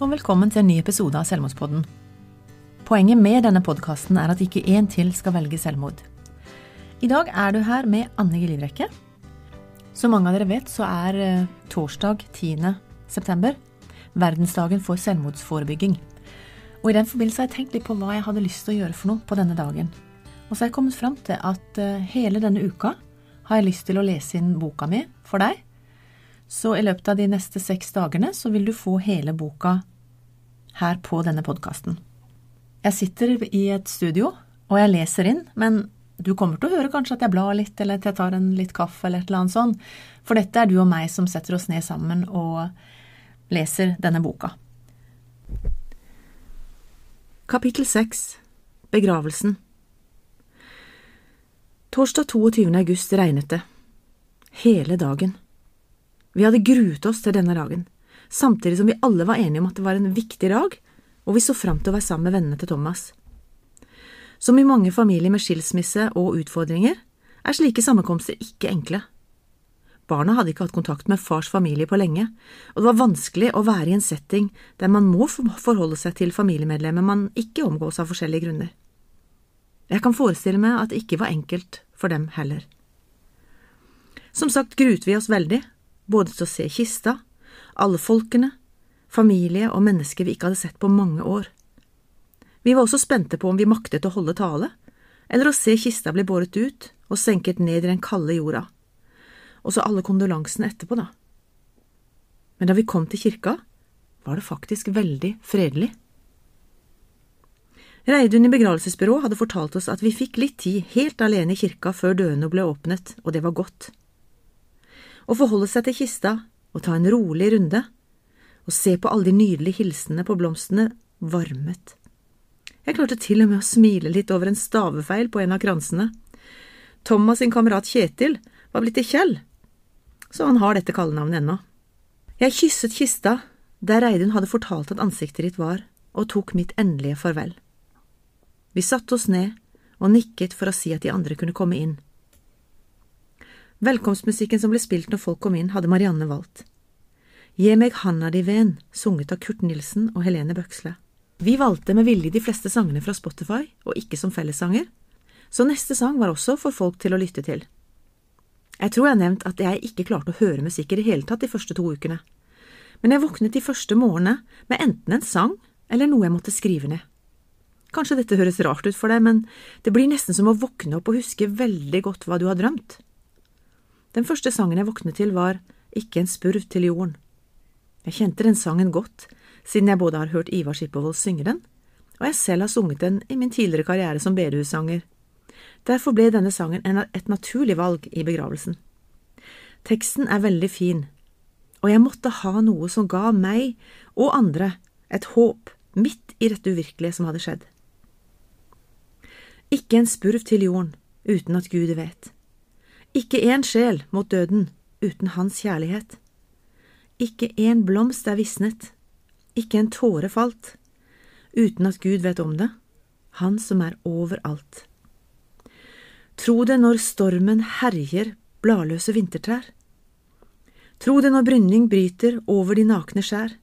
og velkommen til en ny episode av Selvmordspodden. Poenget med denne podkasten er at ikke én til skal velge selvmord. I dag er du her med Anne Gelivrekke. Som mange av dere vet, så er eh, torsdag 10. september verdensdagen for selvmordsforebygging. Og I den forbindelse har jeg tenkt litt på hva jeg hadde lyst til å gjøre for noe på denne dagen. Og så har jeg kommet fram til at eh, hele denne uka har jeg lyst til å lese inn boka mi for deg. Så i løpet av de neste seks dagene så vil du få hele boka her på denne podkasten. Jeg sitter i et studio, og jeg leser inn, men du kommer til å høre kanskje at jeg blar litt, eller at jeg tar en litt kaffe, eller et eller annet sånt, for dette er du og meg som setter oss ned sammen og leser denne boka. Kapittel 6 Begravelsen Torsdag 22. august regnet det. Hele dagen. Vi hadde gruet oss til denne dagen samtidig som vi alle var enige om at det var en viktig dag, og vi så fram til å være sammen med vennene til Thomas. Som i mange familier med skilsmisse og utfordringer, er slike sammenkomster ikke enkle. Barna hadde ikke hatt kontakt med fars familie på lenge, og det var vanskelig å være i en setting der man må forholde seg til familiemedlemmer man ikke omgås av forskjellige grunner. Jeg kan forestille meg at det ikke var enkelt for dem heller. Som sagt gruet vi oss veldig, både til å se kista alle folkene, familie og mennesker vi ikke hadde sett på mange år. Vi var også spente på om vi maktet å holde tale, eller å se kista bli båret ut og senket ned i den kalde jorda, og så alle kondolansene etterpå, da. Men da vi kom til kirka, var det faktisk veldig fredelig. Reidun i begravelsesbyrået hadde fortalt oss at vi fikk litt tid helt alene i kirka før dørene ble åpnet, og det var godt. Å forholde seg til kista og ta en rolig runde, og se på alle de nydelige hilsenene på blomstene, varmet. Jeg klarte til og med å smile litt over en stavefeil på en av kransene. Thomas sin kamerat Kjetil var blitt til Kjell, så han har dette kallenavnet ennå. Jeg kysset kista der Reidun hadde fortalt at ansiktet ditt var, og tok mitt endelige farvel. Vi satte oss ned og nikket for å si at de andre kunne komme inn. Velkomstmusikken som ble spilt når folk kom inn, hadde Marianne valgt. Gi meg handa di ven, sunget av Kurt Nilsen og Helene Bøksle. Vi valgte med vilje de fleste sangene fra Spotify, og ikke som fellessanger, så neste sang var også for folk til å lytte til. Jeg tror jeg har nevnt at jeg ikke klarte å høre musikk i det hele tatt de første to ukene, men jeg våknet de første morgenene med enten en sang eller noe jeg måtte skrive ned. Kanskje dette høres rart ut for deg, men det blir nesten som å våkne opp og huske veldig godt hva du har drømt. Den første sangen jeg våknet til, var Ikke en spurv til jorden. Jeg kjente den sangen godt, siden jeg både har hørt Ivar Skippervold synge den, og jeg selv har sunget den i min tidligere karriere som bedehussanger. Derfor ble denne sangen et naturlig valg i begravelsen. Teksten er veldig fin, og jeg måtte ha noe som ga meg og andre et håp midt i dette uvirkelige som hadde skjedd. Ikke en spurv til jorden uten at Gud vet. Ikke én sjel mot døden uten hans kjærlighet. Ikke én blomst er visnet, ikke en tåre falt, uten at Gud vet om det, Han som er overalt. Tro det når stormen herjer bladløse vintertrær. Tro det når brynning bryter over de nakne skjær.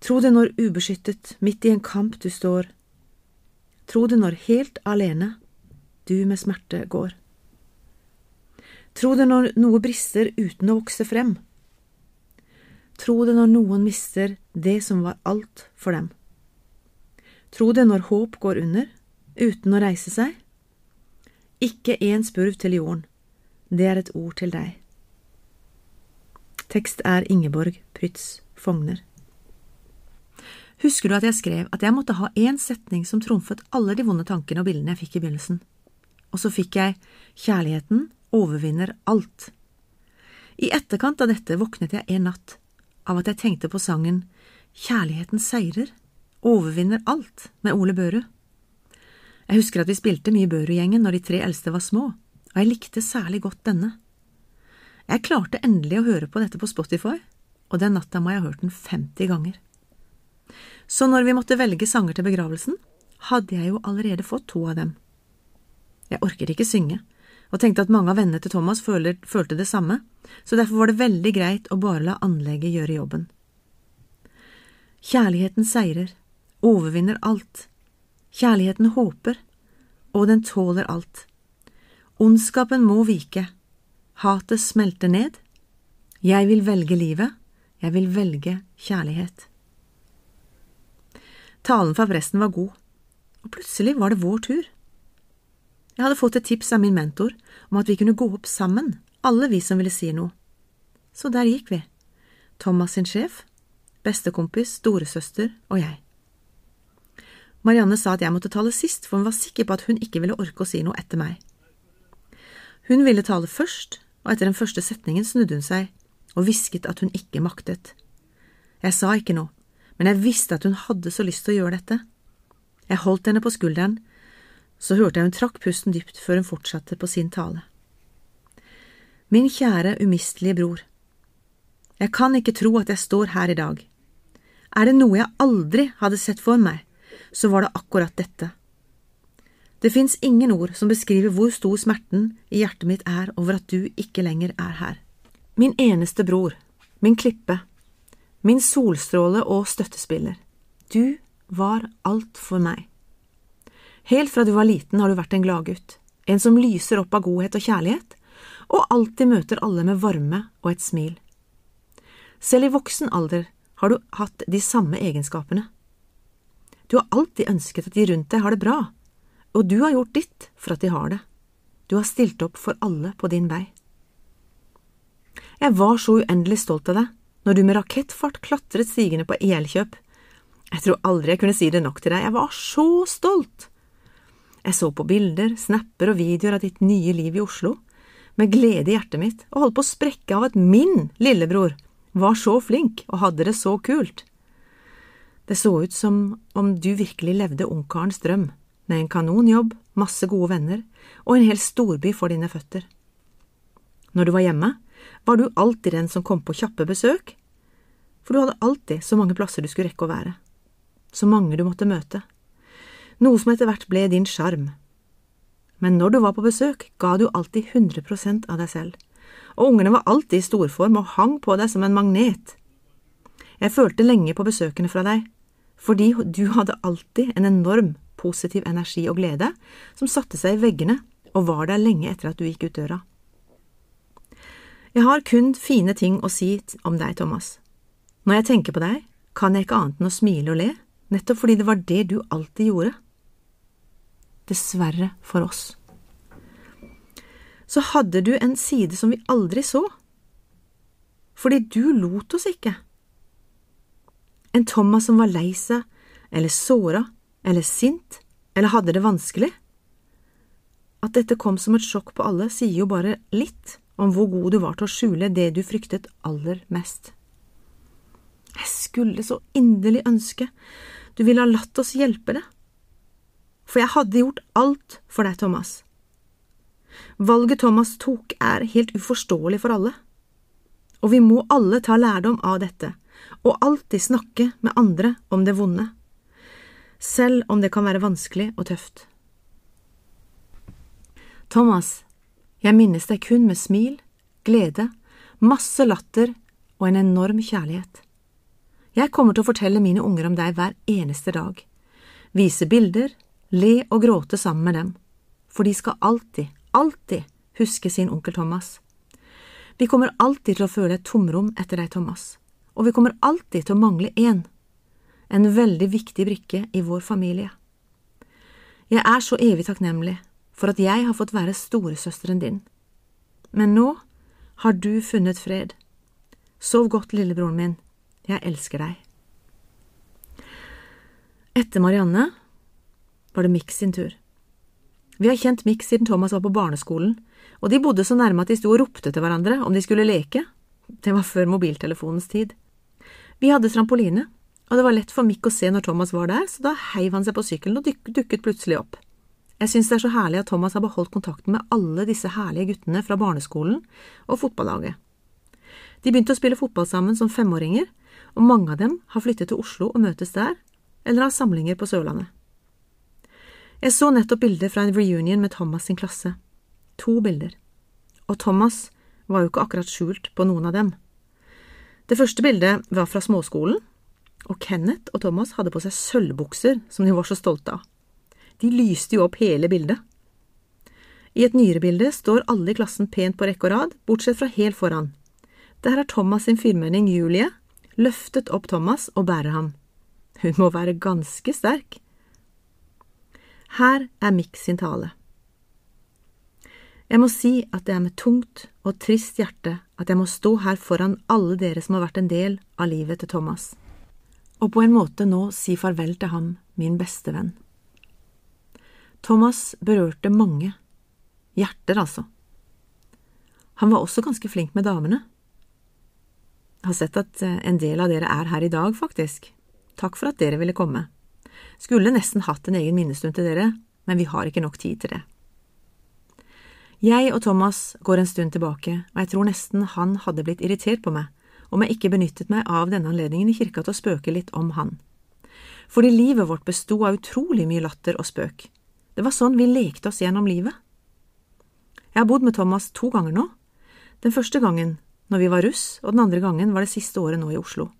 Tro det når ubeskyttet midt i en kamp du står. Tro det når helt alene du med smerte går. Tro det når noe brister uten å vokse frem. Tro det når noen mister det som var alt for dem. Tro det når håp går under, uten å reise seg. Ikke én spurv til jorden, det er et ord til deg. Tekst er Ingeborg Prytz Fogner. Husker du at jeg skrev at jeg måtte ha én setning som trumfet alle de vonde tankene og bildene jeg fikk i begynnelsen? Og så fikk jeg kjærligheten overvinner alt. I etterkant av dette våknet jeg en natt av at jeg tenkte på sangen Kjærligheten seirer, overvinner alt med Ole Børu. Jeg husker at vi spilte mye Børu-gjengen når de tre eldste var små, og jeg likte særlig godt denne. Jeg klarte endelig å høre på dette på Spotify, og den natta må jeg ha hørt den 50 ganger. Så når vi måtte velge sanger til begravelsen, hadde jeg jo allerede fått to av dem. Jeg orket ikke synge, og tenkte at mange av vennene til Thomas føler, følte det samme, så derfor var det veldig greit å bare la anlegget gjøre jobben. Kjærligheten seirer, overvinner alt. Kjærligheten håper, og den tåler alt. Ondskapen må vike, hatet smelter ned. Jeg vil velge livet, jeg vil velge kjærlighet. Talen fra presten var god, og plutselig var det vår tur. Jeg hadde fått et tips av min mentor om at vi kunne gå opp sammen, alle vi som ville si noe. Så der gikk vi, Thomas sin sjef, bestekompis, storesøster og jeg. Marianne sa at jeg måtte tale sist, for hun var sikker på at hun ikke ville orke å si noe etter meg. Hun ville tale først, og etter den første setningen snudde hun seg og hvisket at hun ikke maktet. Jeg sa ikke noe, men jeg visste at hun hadde så lyst til å gjøre dette. Jeg holdt henne på skulderen, så hørte jeg hun trakk pusten dypt før hun fortsatte på sin tale. Min kjære, umistelige bror. Jeg kan ikke tro at jeg står her i dag. Er det noe jeg aldri hadde sett for meg, så var det akkurat dette. Det fins ingen ord som beskriver hvor stor smerten i hjertet mitt er over at du ikke lenger er her. Min eneste bror, min klippe, min solstråle og støttespiller. Du var alt for meg. Helt fra du var liten har du vært en gladgutt, en som lyser opp av godhet og kjærlighet, og alltid møter alle med varme og et smil. Selv i voksen alder har du hatt de samme egenskapene. Du har alltid ønsket at de rundt deg har det bra, og du har gjort ditt for at de har det. Du har stilt opp for alle på din vei. Jeg var så uendelig stolt av deg når du med rakettfart klatret stigende på Elkjøp. Jeg tror aldri jeg kunne si det nok til deg, jeg var så stolt. Jeg så på bilder, snapper og videoer av ditt nye liv i Oslo, med glede i hjertet mitt, og holdt på å sprekke av at min lillebror var så flink og hadde det så kult. Det så ut som om du virkelig levde ungkarens drøm, med en kanonjobb, masse gode venner og en hel storby for dine føtter. Når du var hjemme, var du alltid den som kom på kjappe besøk, for du hadde alltid så mange plasser du skulle rekke å være, så mange du måtte møte, noe som etter hvert ble din sjarm. Men når du var på besøk, ga du alltid 100% av deg selv, og ungene var alltid i storform og hang på deg som en magnet. Jeg følte lenge på besøkene fra deg, fordi du hadde alltid en enorm positiv energi og glede som satte seg i veggene og var der lenge etter at du gikk ut døra. Jeg har kun fine ting å si om deg, Thomas. Når jeg tenker på deg, kan jeg ikke annet enn å smile og le, nettopp fordi det var det du alltid gjorde. Dessverre for oss. Så hadde du en side som vi aldri så, fordi du lot oss ikke. En Thomas som var lei seg, eller såra, eller sint, eller hadde det vanskelig. At dette kom som et sjokk på alle, sier jo bare litt om hvor god du var til å skjule det du fryktet aller mest. Jeg skulle så inderlig ønske du ville ha latt oss hjelpe deg, for jeg hadde gjort alt for deg, Thomas. Valget Thomas tok er helt uforståelig for alle, og vi må alle ta lærdom av dette og alltid snakke med andre om det vonde, selv om det kan være vanskelig og tøft. Thomas, jeg minnes deg kun med smil, glede, masse latter og en enorm kjærlighet. Jeg kommer til å fortelle mine unger om deg hver eneste dag, vise bilder, le og gråte sammen med dem, for de skal alltid, alltid huske sin onkel Thomas. Vi kommer alltid til å føle et tomrom etter deg, Thomas, og vi kommer alltid til å mangle én, en veldig viktig brikke i vår familie. Jeg er så evig takknemlig for at jeg har fått være storesøsteren din. Men nå har du funnet fred. Sov godt, lillebroren min, jeg elsker deg. Etter Marianne var det Mix sin tur. Vi har kjent Mix siden Thomas var på barneskolen, og de bodde så nærme at de sto og ropte til hverandre om de skulle leke. Det var før mobiltelefonens tid. Vi hadde trampoline, og det var lett for Mick å se når Thomas var der, så da heiv han seg på sykkelen og dukket plutselig opp. Jeg synes det er så herlig at Thomas har beholdt kontakten med alle disse herlige guttene fra barneskolen og fotballaget. De begynte å spille fotball sammen som femåringer, og mange av dem har flyttet til Oslo og møtes der, eller har samlinger på Sørlandet. Jeg så nettopp bilder fra en reunion med Thomas sin klasse. To bilder. Og Thomas var jo ikke akkurat skjult på noen av dem. Det første bildet var fra småskolen, og Kenneth og Thomas hadde på seg sølvbukser som de var så stolte av. De lyste jo opp hele bildet. I et nyere bilde står alle i klassen pent på rekke og rad, bortsett fra helt foran. Der har Thomas sin firmenning Julie løftet opp Thomas og bærer ham. Hun må være ganske sterk. Her er Mick sin tale. Jeg må si at det er med tungt og trist hjerte at jeg må stå her foran alle dere som har vært en del av livet til Thomas, og på en måte nå si farvel til ham, min beste venn. Thomas berørte mange. Hjerter, altså. Han var også ganske flink med damene. Jeg har sett at eh, en del av dere er her i dag, faktisk. Takk for at dere ville komme. Skulle nesten hatt en egen minnestund til dere, men vi har ikke nok tid til det. Jeg og Thomas går en stund tilbake, og jeg tror nesten han hadde blitt irritert på meg om jeg ikke benyttet meg av denne anledningen i kirka til å spøke litt om han. Fordi livet vårt besto av utrolig mye latter og spøk. Det var sånn vi lekte oss gjennom livet. Jeg har bodd med Thomas to ganger nå. Den første gangen når vi var russ, og den andre gangen var det siste året nå i Oslo.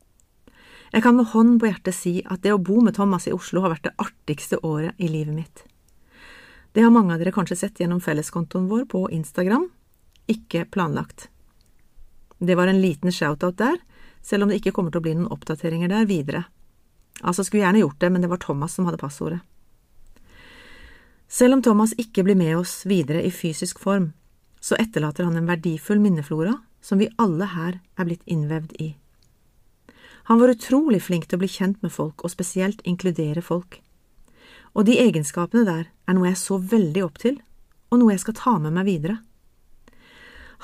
Jeg kan med hånden på hjertet si at det å bo med Thomas i Oslo har vært det artigste året i livet mitt. Det har mange av dere kanskje sett gjennom felleskontoen vår på Instagram. Ikke planlagt. Det var en liten shoutout der, selv om det ikke kommer til å bli noen oppdateringer der videre. Altså skulle gjerne gjort det, men det var Thomas som hadde passordet. Selv om Thomas ikke blir med oss videre i fysisk form, så etterlater han en verdifull minneflora som vi alle her er blitt innvevd i. Han var utrolig flink til å bli kjent med folk, og spesielt inkludere folk. Og de egenskapene der er noe jeg så veldig opp til, og noe jeg skal ta med meg videre.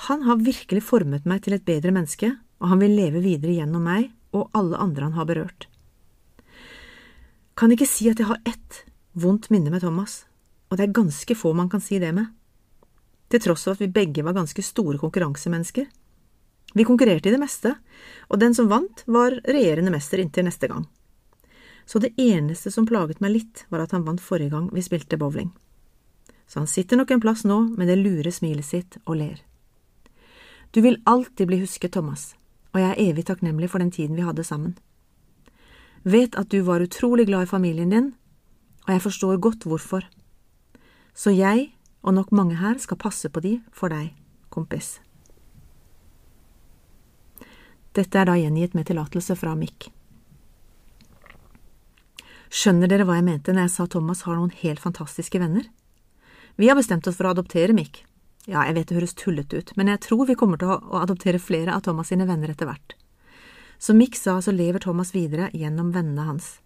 Han har virkelig formet meg til et bedre menneske, og han vil leve videre gjennom meg og alle andre han har berørt. Kan ikke si at jeg har ett vondt minne med Thomas, og det er ganske få man kan si det med. Til tross for at vi begge var ganske store konkurransemennesker. Vi konkurrerte i det meste, og den som vant, var regjerende mester inntil neste gang så det eneste som plaget meg litt, var at han vant forrige gang vi spilte bowling. Så han sitter nok en plass nå med det lure smilet sitt og ler. Du vil alltid bli husket, Thomas, og jeg er evig takknemlig for den tiden vi hadde sammen. Vet at du var utrolig glad i familien din, og jeg forstår godt hvorfor. Så jeg, og nok mange her, skal passe på de for deg, kompis. Dette er da gjengitt med tillatelse fra Mikk. Skjønner dere hva jeg mente når jeg sa Thomas har noen helt fantastiske venner? Vi har bestemt oss for å adoptere Mick. Ja, jeg vet det høres tullete ut, men jeg tror vi kommer til å adoptere flere av Thomas sine venner etter hvert. Som Mick sa, så lever Thomas videre gjennom vennene hans.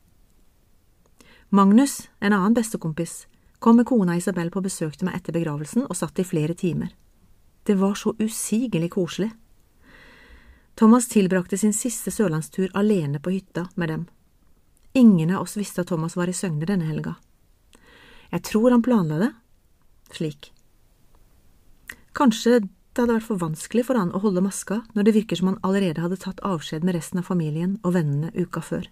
Magnus, en annen bestekompis, kom med kona Isabel på besøk til meg etter begravelsen og satt i flere timer. Det var så usigelig koselig. Thomas tilbrakte sin siste sørlandstur alene på hytta med dem. Ingen av oss visste at Thomas var i Søgne denne helga. Jeg tror han planla det slik. Kanskje det hadde vært for vanskelig for han å holde maska når det virker som han allerede hadde tatt avskjed med resten av familien og vennene uka før.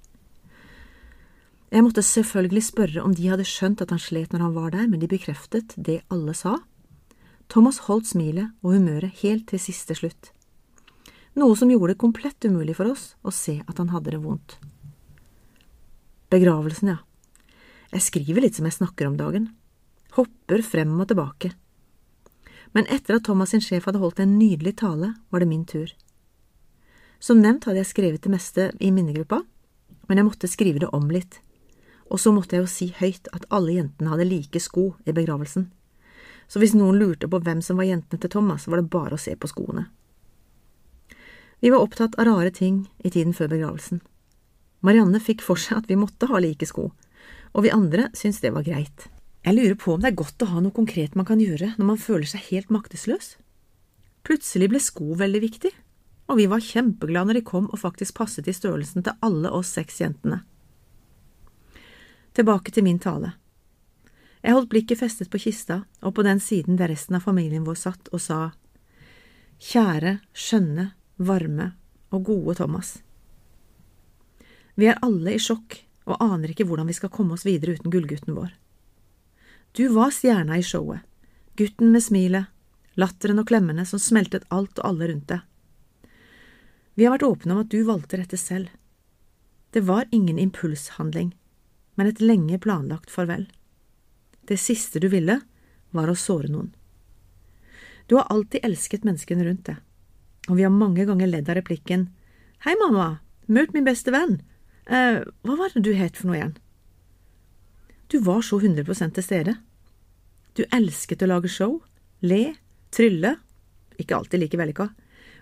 Jeg måtte selvfølgelig spørre om de hadde skjønt at han slet når han var der, men de bekreftet det alle sa. Thomas holdt smilet og humøret helt til siste slutt, noe som gjorde det komplett umulig for oss å se at han hadde det vondt. Begravelsen, ja. Jeg skriver litt som jeg snakker om dagen. Hopper frem og tilbake. Men etter at Thomas sin sjef hadde holdt en nydelig tale, var det min tur. Som nevnt hadde jeg skrevet det meste i minnegruppa, men jeg måtte skrive det om litt. Og så måtte jeg jo si høyt at alle jentene hadde like sko i begravelsen. Så hvis noen lurte på hvem som var jentene til Thomas, var det bare å se på skoene. Vi var opptatt av rare ting i tiden før begravelsen. Marianne fikk for seg at vi måtte ha like sko, og vi andre syntes det var greit. Jeg lurer på om det er godt å ha noe konkret man kan gjøre når man føler seg helt maktesløs. Plutselig ble sko veldig viktig, og vi var kjempeglade når de kom og faktisk passet i størrelsen til alle oss seks jentene. Tilbake til min tale. Jeg holdt blikket festet på kista og på den siden der resten av familien vår satt og sa Kjære, skjønne, varme og gode Thomas. Vi er alle i sjokk og aner ikke hvordan vi skal komme oss videre uten gullgutten vår. Du var stjerna i showet, gutten med smilet, latteren og klemmene som smeltet alt og alle rundt deg. Vi har vært åpne om at du valgte dette selv. Det var ingen impulshandling, men et lenge planlagt farvel. Det siste du ville, var å såre noen. Du har alltid elsket menneskene rundt deg, og vi har mange ganger ledd av replikken Hei, mamma, møt min beste venn. Eh, hva var det du het for noe igjen? Du var så 100 til stede. Du elsket å lage show, le, trylle, ikke alltid like vellykka,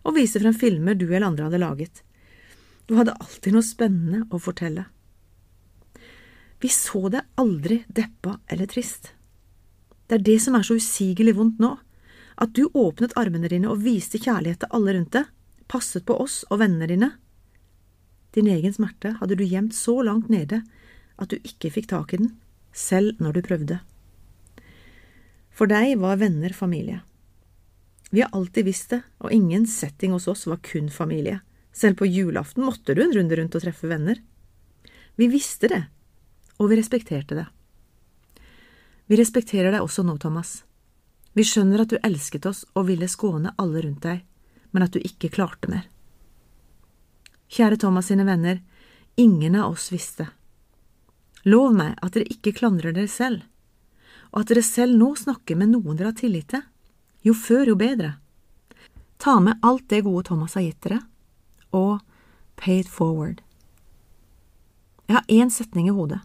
og vise frem filmer du eller andre hadde laget. Du hadde alltid noe spennende å fortelle. Vi så deg aldri deppa eller trist. Det er det som er så usigelig vondt nå, at du åpnet armene dine og viste kjærlighet til alle rundt deg, passet på oss og vennene dine. Din egen smerte hadde du gjemt så langt nede at du ikke fikk tak i den, selv når du prøvde. For deg var venner familie. Vi har alltid visst det, og ingen setting hos oss var kun familie. Selv på julaften måtte du en runde rundt og treffe venner. Vi visste det, og vi respekterte det. Vi respekterer deg også nå, Thomas. Vi skjønner at du elsket oss og ville skåne alle rundt deg, men at du ikke klarte mer. Kjære Thomas sine venner, ingen av oss visste. Lov meg at dere ikke klandrer dere selv, og at dere selv nå snakker med noen dere har tillit til. Jo før, jo bedre. Ta med alt det gode Thomas har gitt dere, og pay it forward. Jeg har én setning i hodet,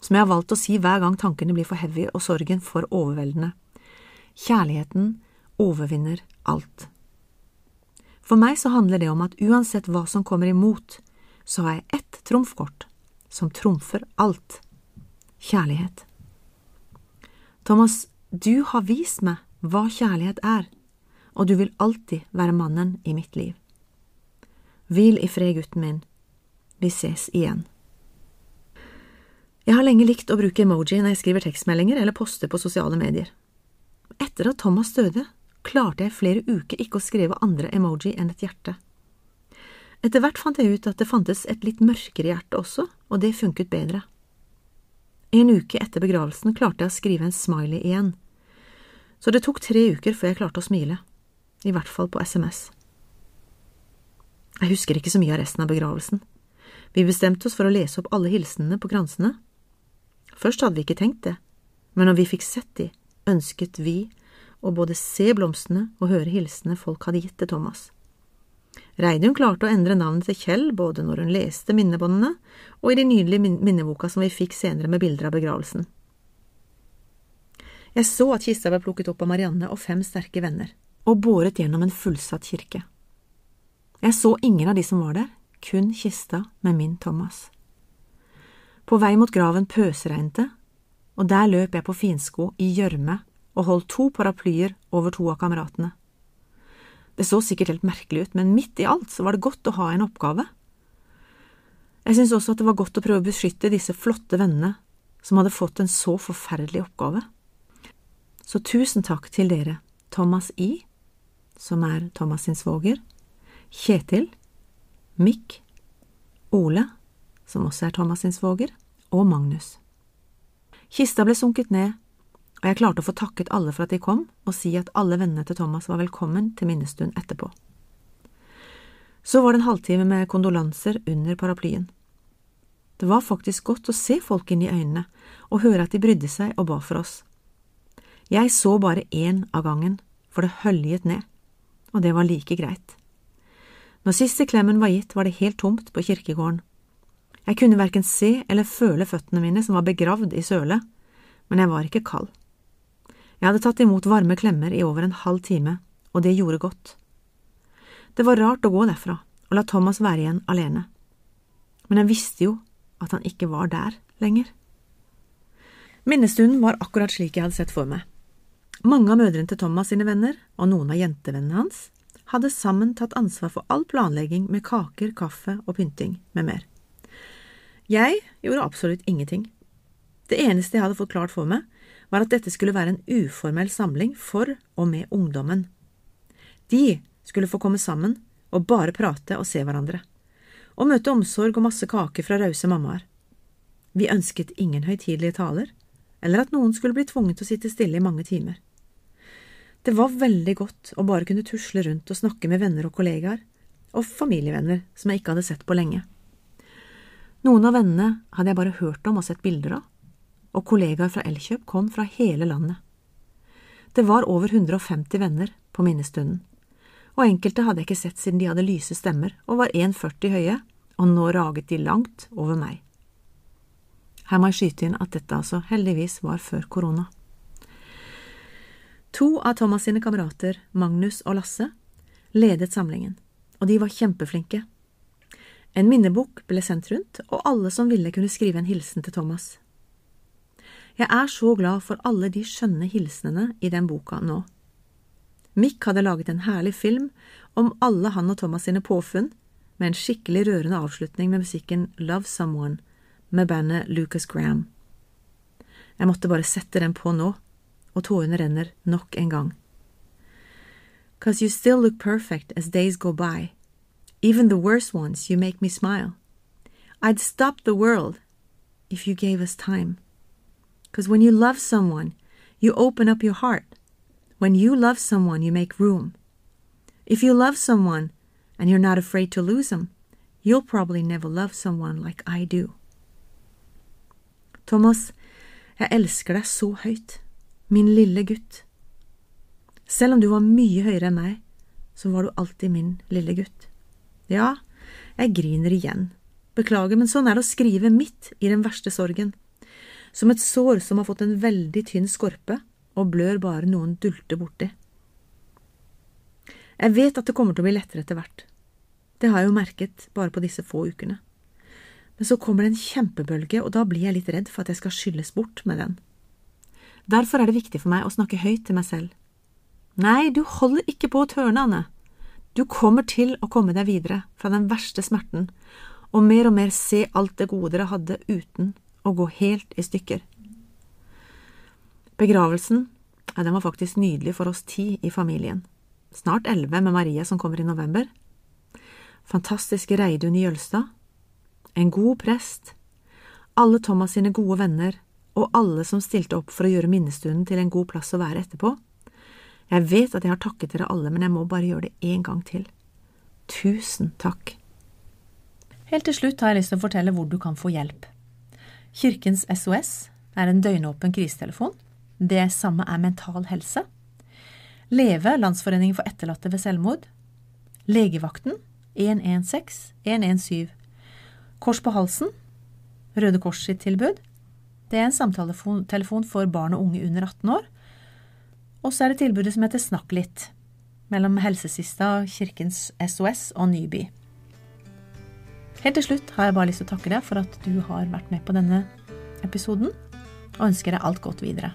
som jeg har valgt å si hver gang tankene blir for heavy og sorgen for overveldende. Kjærligheten overvinner alt. For meg så handler det om at uansett hva som kommer imot, så har jeg ett trumfkort som trumfer alt – kjærlighet. Thomas, du har vist meg hva kjærlighet er, og du vil alltid være mannen i mitt liv. Hvil i fred, gutten min. Vi ses igjen. Jeg har lenge likt å bruke emoji når jeg skriver tekstmeldinger eller poster på sosiale medier. Etter at Thomas døde, klarte jeg flere uker ikke å skrive andre emoji enn et hjerte. Etter hvert fant jeg ut at det fantes et litt mørkere hjerte også, og det funket bedre. En uke etter begravelsen klarte jeg å skrive en smiley igjen, så det tok tre uker før jeg klarte å smile, i hvert fall på SMS. Jeg husker ikke så mye av resten av begravelsen. Vi bestemte oss for å lese opp alle hilsenene på kransene. Først hadde vi ikke tenkt det, men når vi fikk sett de, ønsket vi å både se blomstene og høre hilsenene folk hadde gitt til Thomas. Reidun klarte å endre navnet til Kjell både når hun leste minnebåndene og i de nydelige minneboka som vi fikk senere med bilder av begravelsen. Jeg så at kista ble plukket opp av Marianne og fem sterke venner, og båret gjennom en fullsatt kirke. Jeg så ingen av de som var der, kun kista med min Thomas. På vei mot graven pøsregnet det, og der løp jeg på finsko i gjørme og holdt to paraplyer over to av kameratene. Det så sikkert helt merkelig ut, men midt i alt så var det godt å ha en oppgave. Jeg syntes også at det var godt å prøve å beskytte disse flotte vennene som hadde fått en så forferdelig oppgave. Så tusen takk til dere, Thomas I, som er Thomas sin svoger, Kjetil, Mikk, Ole, som også er Thomas sin svoger, og Magnus. Kista ble sunket ned, og jeg klarte å få takket alle for at de kom, og si at alle vennene til Thomas var velkommen til minnestund etterpå. Så var det en halvtime med kondolanser under paraplyen. Det var faktisk godt å se folk inn i øynene og høre at de brydde seg og ba for oss. Jeg så bare én av gangen, for det høljet ned, og det var like greit. Når siste klemmen var gitt, var det helt tomt på kirkegården. Jeg kunne verken se eller føle føttene mine som var begravd i sølet, men jeg var ikke kald. Jeg hadde tatt imot varme klemmer i over en halv time, og det gjorde godt. Det var rart å gå derfra og la Thomas være igjen alene, men jeg visste jo at han ikke var der lenger. Minnestunden var akkurat slik jeg hadde sett for meg. Mange av mødrene til Thomas sine venner, og noen av jentevennene hans, hadde sammen tatt ansvar for all planlegging med kaker, kaffe og pynting med mer. Jeg gjorde absolutt ingenting. Det eneste jeg hadde fått klart for meg, var at dette skulle være en uformell samling for og med ungdommen. De skulle få komme sammen og bare prate og se hverandre, og møte omsorg og masse kake fra rause mammaer. Vi ønsket ingen høytidelige taler, eller at noen skulle bli tvunget til å sitte stille i mange timer. Det var veldig godt å bare kunne tusle rundt og snakke med venner og kollegaer, og familievenner som jeg ikke hadde sett på lenge. Noen av vennene hadde jeg bare hørt om og sett bilder av, og kollegaer fra Elkjøp kom fra hele landet. Det var over 150 venner på minnestunden, og enkelte hadde jeg ikke sett siden de hadde lyse stemmer og var 1,40 høye, og nå raget de langt over meg. Her må jeg skyte inn at dette altså heldigvis var før korona. To av Thomas sine kamerater, Magnus og Lasse, ledet samlingen, og de var kjempeflinke. En minnebok ble sendt rundt, og alle som ville kunne skrive en hilsen til Thomas. Jeg er så glad for alle de skjønne hilsenene i den boka nå. Mick hadde laget en herlig film om alle han og Thomas sine påfunn, med en skikkelig rørende avslutning med musikken Love Someone med bandet Lucas Graham. Jeg måtte bare sette den på nå, og tårene renner nok en gang. Cause you still look perfect as days go by. Even the worst ones, you make me smile. I'd stop the world if you gave us time. Because when you love someone, you open up your heart. When you love someone, you make room. If you love someone and you're not afraid to lose them, you'll probably never love someone like I do. Thomas, jeg elsker deg så høyt, min lille gutt. Selv om du var mye høyere enn meg, så var du alltid min lille gutt. Ja, jeg griner igjen. Beklager, men sånn er det å skrive midt i den verste sorgen. Som et sår som har fått en veldig tynn skorpe og blør bare noen dulter borti. Jeg vet at det kommer til å bli lettere etter hvert. Det har jeg jo merket bare på disse få ukene. Men så kommer det en kjempebølge, og da blir jeg litt redd for at jeg skal skylles bort med den. Derfor er det viktig for meg å snakke høyt til meg selv. Nei, du holder ikke på å tørne, Anne. Du kommer til å komme deg videre fra den verste smerten, og mer og mer se alt det gode dere hadde uten å gå helt i stykker. Begravelsen, ja, den var faktisk nydelig for oss ti i familien. Snart elleve med Maria som kommer i november. Fantastiske Reidun i Jølstad. En god prest. Alle Thomas sine gode venner, og alle som stilte opp for å gjøre minnestunden til en god plass å være etterpå. Jeg vet at jeg har takket dere alle, men jeg må bare gjøre det én gang til. Tusen takk. Helt til slutt har jeg lyst til å fortelle hvor du kan få hjelp. Kirkens SOS er en døgnåpen krisetelefon. Det samme er Mental Helse. Leve, Landsforeningen for etterlatte ved selvmord. Legevakten 116 117. Kors på halsen, Røde Kors sitt tilbud. Det er en samtaletelefon for barn og unge under 18 år og så er det tilbudet som heter Snakk litt, mellom Helsesista, Kirkens SOS og Nyby. Helt til slutt har jeg bare lyst til å takke deg for at du har vært med på denne episoden, og ønsker deg alt godt videre.